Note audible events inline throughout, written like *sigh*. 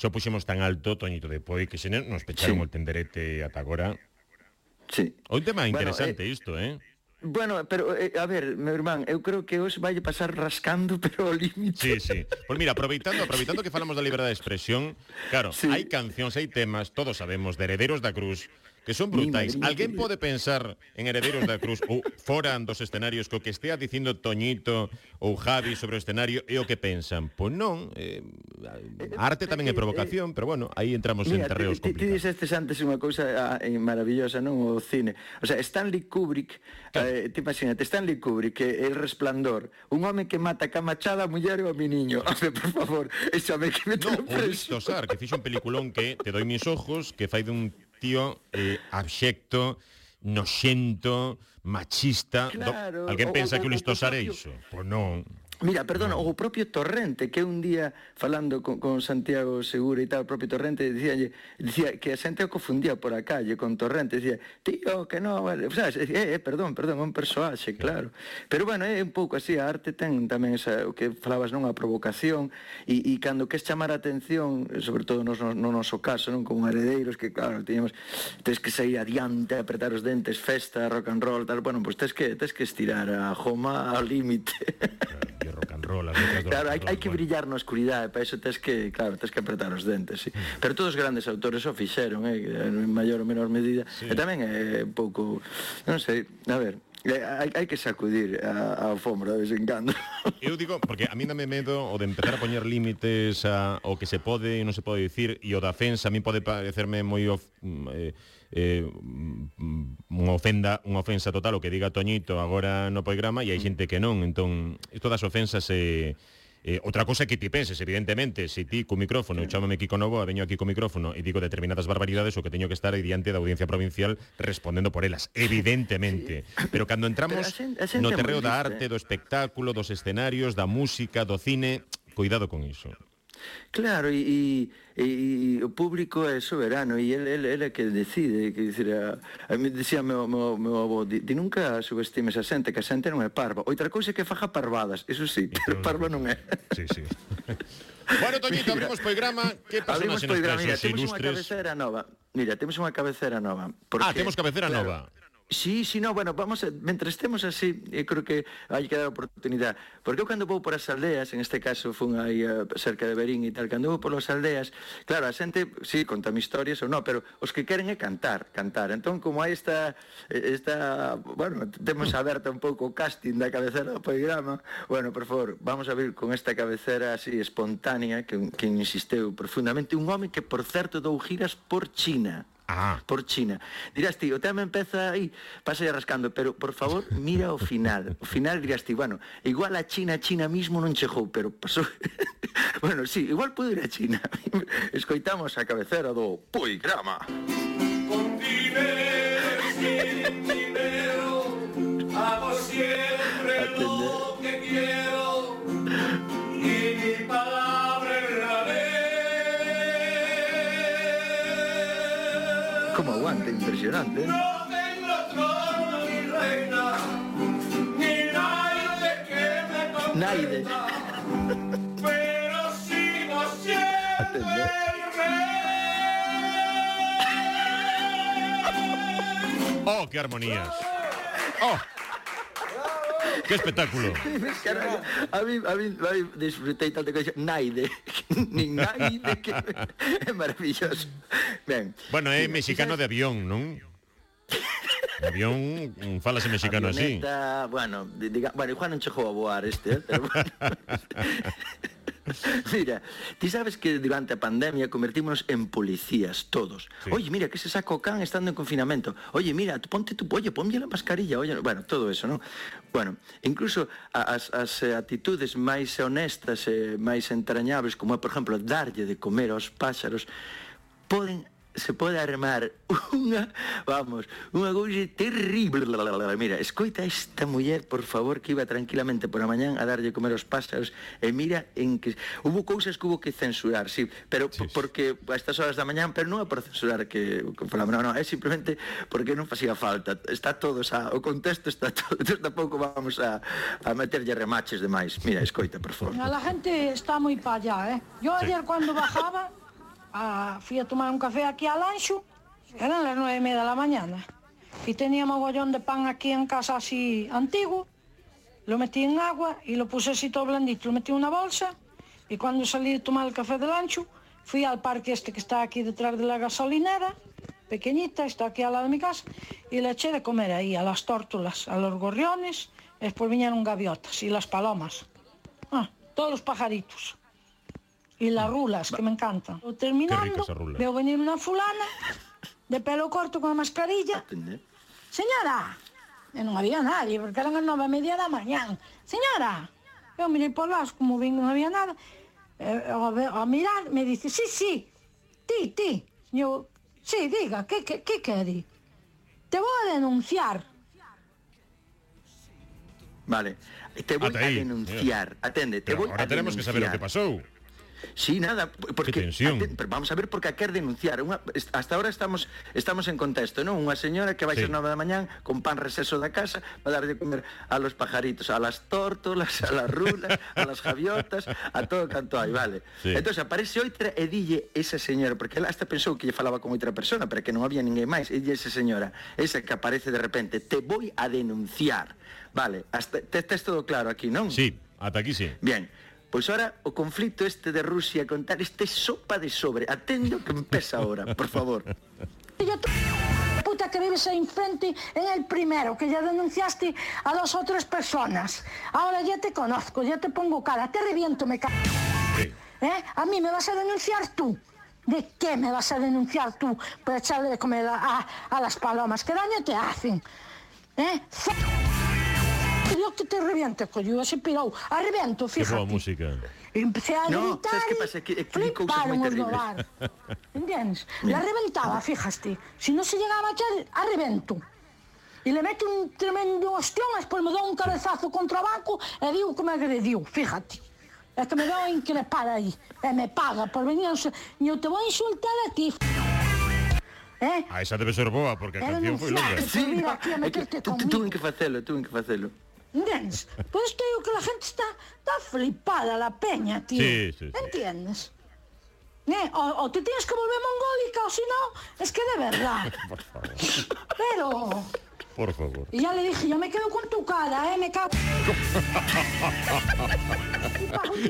Xa o puxemos tan alto, Toñito, depois que xene nos pecharon sí. o tenderete ata agora. Sí. Un tema interesante bueno, eh, isto, eh? Bueno, pero, eh, a ver, meu irmán, eu creo que os vai pasar rascando, *laughs* pero ao límite. Sí, sí. Pois pues mira, aproveitando, aproveitando que falamos da liberdade de expresión, claro, sí. hai cancións, hai temas, todos sabemos, de Herederos da Cruz, que son brutais. Alguén pode pensar en Herederos da Cruz ou fora dos escenarios co que estea dicindo Toñito ou Javi sobre o escenario e o que pensan? Pois non, eh, Eh, eh, arte tamén é eh, provocación, pero bueno, aí entramos Mira, en terreos complicados. Ti dixestes antes unha cousa ah, maravillosa, non? O cine. O sea, Stanley Kubrick, eh, te imagínate, Stanley Kubrick, que El Resplandor, un home que mata ca machada a muller e a mi niño. *laughs* Home, por favor, échame que me no, preso. O Sar, que fixo un peliculón que Te doi mis ojos, que fai dun tío eh, abxecto, noxento, machista. Claro, do... Alguén pensa o, o, que o listo Sar é iso? Pois non. Mira, perdona, o propio Torrente, que un día falando con, con Santiago Segura e tal, o propio Torrente dicía, dicía que a xente o confundía por a calle con Torrente, dicía, tío, que no, vale, o sea, eh, eh, perdón, perdón, é un persoaxe, claro. Pero bueno, é un pouco así, a arte ten tamén esa, o que falabas non a provocación e, e cando que chamar a atención, sobre todo no, no, no noso caso, non como heredeiros que claro, tiñamos tes que sair adiante, apretar os dentes, festa, rock and roll, tal, bueno, pois pues, tes que tes que estirar a Joma ao límite. Claro. *laughs* rock as letras do Claro, hai, hai que brillar na oscuridade, para iso tes que, claro, tes que apretar os dentes, sí. Mm. Pero todos os grandes autores o fixeron, eh, en maior ou menor medida. Sí. E tamén é eh, pouco, non sei, a ver, Eh, hai, hai que sacudir a, a alfombra de vez en cando. *laughs* Eu digo, porque a mí dame medo o de empezar a poñer límites a, o que se pode e non se pode dicir, e o da ofensa. A mí pode parecerme moi... Of, mm, eh, eh, mm, mm, unha ofenda unha ofensa total o que diga Toñito agora no programa e hai xente que non. Entón isto das ofensas eh, Eh, otra cosa que ti penses, evidentemente, se si ti co micrófono, eu chamame Kiko Novoa, veño aquí co micrófono e digo determinadas barbaridades o que teño que estar aí diante da audiencia provincial respondendo por elas, evidentemente. Sí. Pero cando entramos Pero a xente, a xente no terreo da arte, do espectáculo, dos escenarios, da música, do cine, cuidado con iso. Claro, e, e, e o público é soberano e ele, ele, ele é que decide. Que dizer, a, ah, a mí dicía meu, meu, meu avó, di, di nunca subestimes a xente, que a xente non é parva. Outra cousa é que faja parvadas, eso sí, pero parva non é. Sí, sí. *laughs* bueno, Toñito, abrimos poigrama. Que pasou abrimos poigrama, mira, temos ilustres... unha cabecera nova. Mira, temos unha cabecera nova. Ah, porque, ah, temos cabecera claro, nova. Sí, sí, no, bueno, vamos, a, mentre estemos así, eu creo que hai que dar oportunidade, porque eu cando vou por as aldeas, en este caso fun aí uh, cerca de Berín e tal, cando vou por as aldeas, claro, a xente, sí, contame historias ou non, pero os que queren é cantar, cantar, entón como hai esta, esta bueno, temos aberta un pouco o casting da cabecera do programa, bueno, por favor, vamos a vir con esta cabecera así espontánea que, que insisteu profundamente, un home que, por certo, dou giras por China, ah. por China. Dirás ti, o tema empeza aí, pasa rascando, pero por favor, mira o final. O final dirás ti, bueno, igual a China, China mismo non chegou, pero pasou... *laughs* bueno, sí, igual pude ir a China. *laughs* Escoitamos a cabecera do Poigrama. Continente, dinero. Impresionante. ¿eh? No tengo trono ni reina, ni nadie que me. Naide. Pero sigo siempre el rey. ¡Oh, qué armonías! ¡Oh! Que espectáculo. *laughs* A mí, a mí, a mí disfrutei tanto que naide, *laughs* nin naide que *laughs* é maravilloso. Ben. Bueno, é mexicano de avión, non? Avión, falase mexicano Avioneta, así. Bueno, diga, bueno, igual non chegou a voar este, ¿eh? pero bueno. *laughs* Mira, ti sabes que durante a pandemia convertímonos en policías todos. Sí. Oye, mira, que se saco o can estando en confinamento. Oye, mira, ponte tu pollo, ponme la mascarilla. Oye, bueno, todo eso, ¿no? Bueno, incluso as, as actitudes máis honestas e máis entrañables, como é, por exemplo, darlle de comer aos páxaros, poden se pode armar unha, vamos, unha cousa terrible. Mira, escoita esta muller, por favor, que iba tranquilamente por a mañán a darlle comer os pásaros e mira en que... Hubo cousas que hubo que censurar, sí, pero sí, sí. porque a estas horas da mañán, pero non é por censurar que, que non, é simplemente porque non facía falta. Está todo, xa, o contexto está *laughs* todo, entón tampouco vamos a, a meterlle remaches demais. Mira, escoita, por favor. A la gente está moi pa allá, eh? Yo ayer sí. cuando bajaba a, fui a tomar un café aquí al Anxo, eran las nueve y media de la mañana, y tenía mogollón de pan aquí en casa así antiguo, lo metí en agua y lo puse así todo blandito, lo metí en una bolsa, y cuando salí de tomar el café del Ancho, fui al parque este que está aquí detrás de la gasolinera, pequeñita, está aquí al lado de mi casa, y le eché de comer ahí a las tórtolas, a los gorriones, después vinieron gaviotas y las palomas. Ah, todos los pajaritos. E las mm. rulas, que me encantan. O terminando, veo venir una fulana de pelo corto con a mascarilla. Señora, e non había nadie, porque eran as nove e media da mañán. Señora, eu mirei por lá, como vin non había nada, eh, e, ao, ao mirar me dice, sí, sí, ti, ti. E eu, sí, diga, que, que, que quere? Te vou a denunciar. Vale, te vou a denunciar, atende, te vou a denunciar. Ahora tenemos que saber o que pasou. Sí, nada, porque que tensión. Ante, vamos a ver porque a quer denunciar. Unha, hasta ahora estamos estamos en contexto, non? Unha señora que vai sí. ser 9 da mañán con pan receso da casa para dar de comer a los pajaritos, a las tórtolas, a las rulas, a las javiotas, a todo canto hai, vale. Sí. Entón aparece outra e dille esa señora, porque ela hasta pensou que lle falaba con outra persona, pero que non había ninguén máis, e dille esa señora, esa que aparece de repente, te voy a denunciar. Vale, hasta, te, te todo claro aquí, non? Sí, ata aquí sí. Bien, Pois ora, o conflito este de Rusia con tal este sopa de sobre. Atendo que empeza ahora, por favor. puta que vives ahí enfrente en el primero, que ya denunciaste a dos o tres personas. Ahora ya te conozco, ya te pongo cara, te reviento, me cago. Sí. ¿Eh? A mí me vas a denunciar tú. ¿De qué me vas a denunciar tú por echarle de comer a, a, a las palomas? ¿Qué daño te hacen? ¿Eh? Dios que te reviento, coño, así pirou. Arrebento, fíjate. Que boa música. Empecé a no, gritar sabes que pasa? Que, que fliparon os do bar. Entendes? La reventaba, fíjate. Si non se llegaba a echar, revento. E le mete un tremendo ostión, despois me dou un cabezazo contra o banco e digo que me agrediu, fíjate. É que me dá en que le para aí. E eh, me paga por venir, e eu te vou insultar a ti. Eh? A esa debe ser boa, porque a Era canción foi longa. Sí, no, aquí a meterte tú, tú, tú, tú, tú, ¿Entiendes? Pero es que o que la gente está, está flipada, la peña, tío. Sí, sí, sí. ¿Entiendes? Eh, o, o, te tienes que volver mongólica o si no, es que de verdad. *laughs* Por favor. Pero... Por favor. Y ya le dije, yo me quedo con tu cara, ¿eh? Me cago...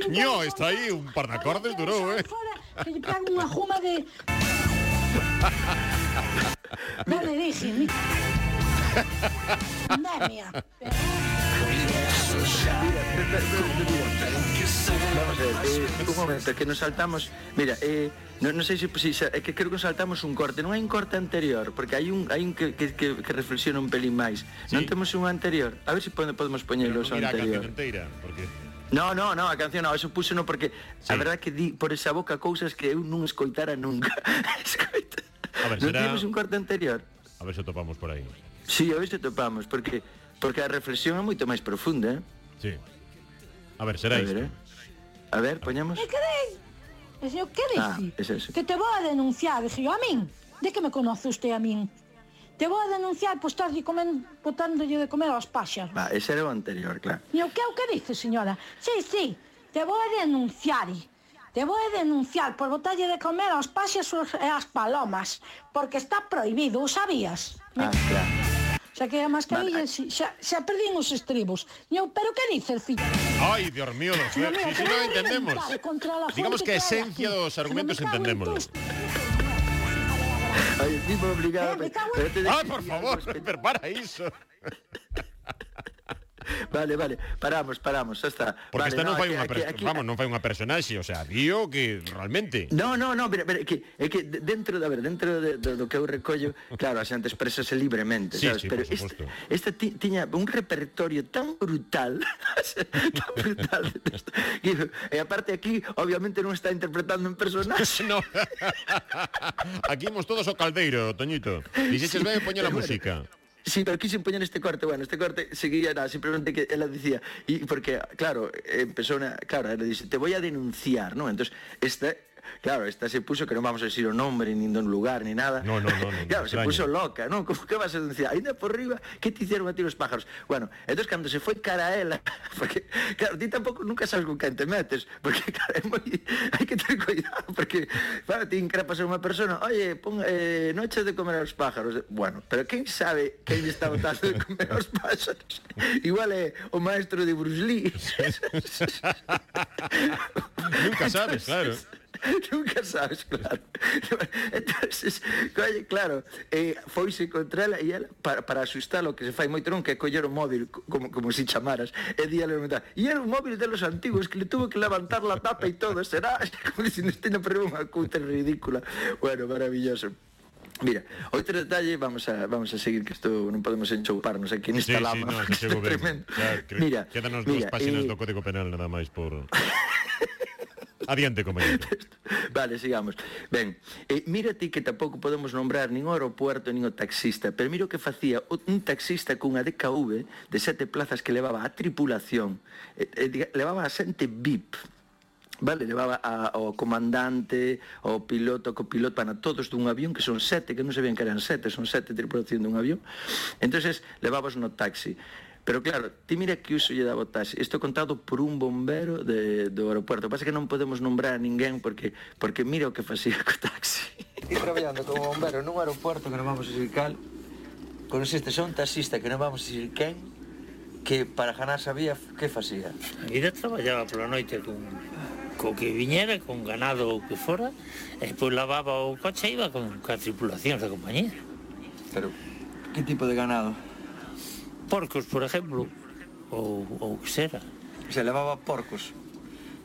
no, *laughs* está ahí un par de acordes durou, ¿eh? Que yo pego una juma de... *laughs* Ya le dije, mi... Andamia. Vamos a ver, eh, eh un momento, que nos saltamos Mira, eh, non, no sei se si, se é que creo que saltamos un corte Non hai un corte anterior, porque hai un, hai un que, que, que, que reflexiona un pelín máis sí. Non temos un anterior, a ver se si podemos poñelo no anterior inteira, porque... No, no, no, a canción no, eso puse no porque sí. a verdad que di por esa boca cousas que eu non escoitara nunca. *laughs* Escoita. A ver, non será... temos un corte anterior. A ver se topamos por aí. Sí, a ver se topamos, porque porque a reflexión é moito máis profunda, eh? Sí. A ver, será a isto. Ver, eh? A ver, poñamos. E que dei? E señor, que dixi? Ah, es eso. que te vou a denunciar, dixi a min. De que me conoce usted a min? Te vou a denunciar por estar de comer, botándolle de comer aos páxaros. Va, ese era o anterior, claro. E o que é o que dice, señora? Sí, sí, te vou a denunciar. Te vou a denunciar por botalle de comer aos páxaros e ás palomas, porque está prohibido, o sabías? Ah, claro. Saquei a mascarilla, vale. xa, xa perdín os estribos. Eu, pero que dice el fillo? Ai, Dios mío, do no, si, si, no entendemos. Digamos que a esencia dos argumentos entendémoslo. Ai, encima obligado. Ah, por favor, prepara iso vale, vale, paramos, paramos, xa está. Porque vale, esta non no, fai unha aquí, aquí, vamos, non fai unha personaxe, o sea, dio que realmente. No, no, no, pero, pero que, é que dentro da de, ver, dentro de, do, do que eu recollo, claro, a xente expresase libremente, sí, sabes, sí, pero este, este ti, tiña un repertorio tan brutal, *laughs* tan brutal. *laughs* e, e aparte aquí, obviamente non está interpretando un personaxe. *laughs* no. aquí imos todos ao caldeiro, Toñito. Dixeches, sí, ben, poñer a música. Bueno. Sí, pero quise poñer este corte, bueno, este corte seguía, nada, simplemente que ela dicía, y porque, claro, empezou, una, claro, ela dice, te voy a denunciar, ¿no? Entonces, esta, Claro, esta se puso, que non vamos a decir o nombre, nin dun lugar, ni nada. No, no, no, no *laughs* claro, no, se extraño. puso loca, non? Como que vas a decir, ainda por riba, que te hicieron a ti os pájaros? Bueno, entón, cando se foi cara a ela, *laughs* porque, claro, ti tampouco nunca sabes con quen te metes, porque, *laughs* claro, é moi... hai que ter cuidado, porque, claro, ti increpas a unha persona, oye, pon, eh, noche de comer aos pájaros. Bueno, pero quen sabe quen lle está botando de comer aos pájaros? Igual é o maestro de Bruce Lee. nunca sabes, claro. *laughs* nunca sabes, claro. *laughs* entonces, claro, eh, foise contra ela e ela, para, para asustalo, o que se fai moito non que coller o móvil, como, como se si chamaras, e di ela e era un móvil de los antigos que le tuvo que levantar la tapa e todo, será, *laughs* como dicindo, este non pero unha cutre ridícula. Bueno, maravilloso. Mira, outro detalle, vamos a vamos a seguir que isto non podemos enchouparnos aquí nesta sí, lama. Sí, no, que está tremendo. Ya, mira, quédanos mira, dúas páxinas eh... do Código Penal nada máis por Adiante, compañero. *laughs* vale, sigamos. Ben, eh, mira ti que tampouco podemos nombrar nin o aeropuerto nin o taxista, pero mira o que facía un taxista cunha DKV de sete plazas que levaba a tripulación, eh, eh, levaba a xente VIP, Vale, levaba a, ao comandante, ao piloto, ao copiloto, para todos dun avión, que son sete, que non sabían que eran sete, son sete tripulación dun avión. entonces levabas no taxi. Pero claro, ti mira que uso lle daba o taxi. Isto contado por un bombero de, do aeropuerto. Pasa que non podemos nombrar a ninguén porque, porque mira o que facía co taxi. Ti traballando como bombero nun aeropuerto que non vamos a decir cal, consiste un taxista que non vamos a decir quen, que para ganar sabía que facía. A vida traballaba pola noite con co que viñera, con ganado ou que fora, e pois lavaba o coche e iba con ca tripulación da compañía. Pero, que tipo de ganado? porcos, por exemplo, ou, ou que xera. Se levaba porcos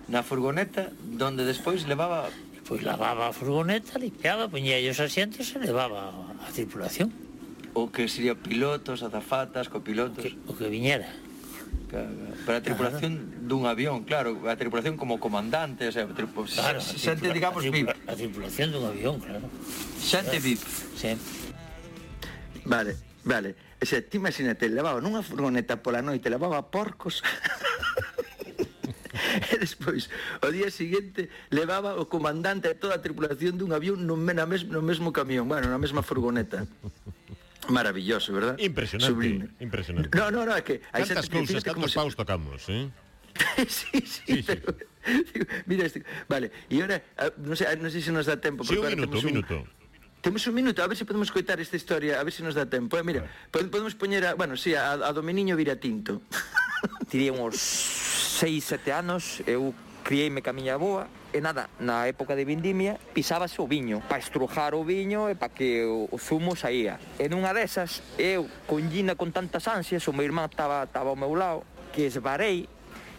na furgoneta, donde despois levaba... Pois lavaba a furgoneta, limpiaba, poñía os asientos e levaba a tripulación. O que sería pilotos, azafatas, copilotos... O que, o que viñera. Para a tripulación claro. dun avión, claro, a tripulación como comandante, o sea, tripu... claro, xente, digamos, a VIP. A tripulación dun avión, claro. Xente VIP. Sí. Vale, vale. E xa, ti imagínate, levaba nunha furgoneta pola noite, levaba porcos *laughs* E despois, o día seguinte, levaba o comandante e toda a tripulación dun avión no, na mes, no mesmo camión, bueno, na mesma furgoneta. Maravilloso, verdad? Impresionante, Sublime. impresionante. No, no, no, é que... Hai Cantas cousas, cantos paus se... tocamos, eh? *laughs* sí, sí, sí, sí. Pero, *laughs* digo, mira, este, vale, e ahora, non sei, non sei se nos dá tempo, sí, un minuto, un minuto. Temos un minuto, a ver se podemos coitar esta historia, a ver se nos dá tempo. Eh, mira, vale. podemos poñer a, bueno, si, sí, a, a do meniño vira tinto. *laughs* Tiría uns 6, 7 anos, eu criei-me ca miña boa, e nada, na época de Vindimia pisábase o viño para estrujar o viño e para que o, o zumo saía. E nunha desas, eu collina con tantas ansias, o meu irmán estaba, estaba ao meu lado, que esbarei,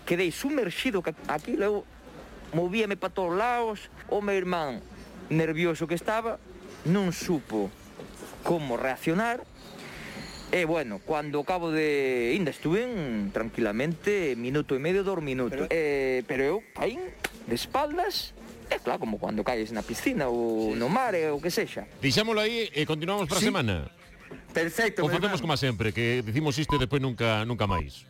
quedei sumerxido aquilo, eu movíame para todos lados, o meu irmán nervioso que estaba, non supo como reaccionar E bueno, cando acabo de... Inda en, tranquilamente minuto e medio, dos minutos. Pero, eh, pero eu caí de espaldas É claro, como cando caes na piscina ou no mar, ou que sexa. Dixámolo aí e continuamos para a sí. semana. Perfecto, O facemos como sempre, que dicimos isto e depois nunca nunca máis.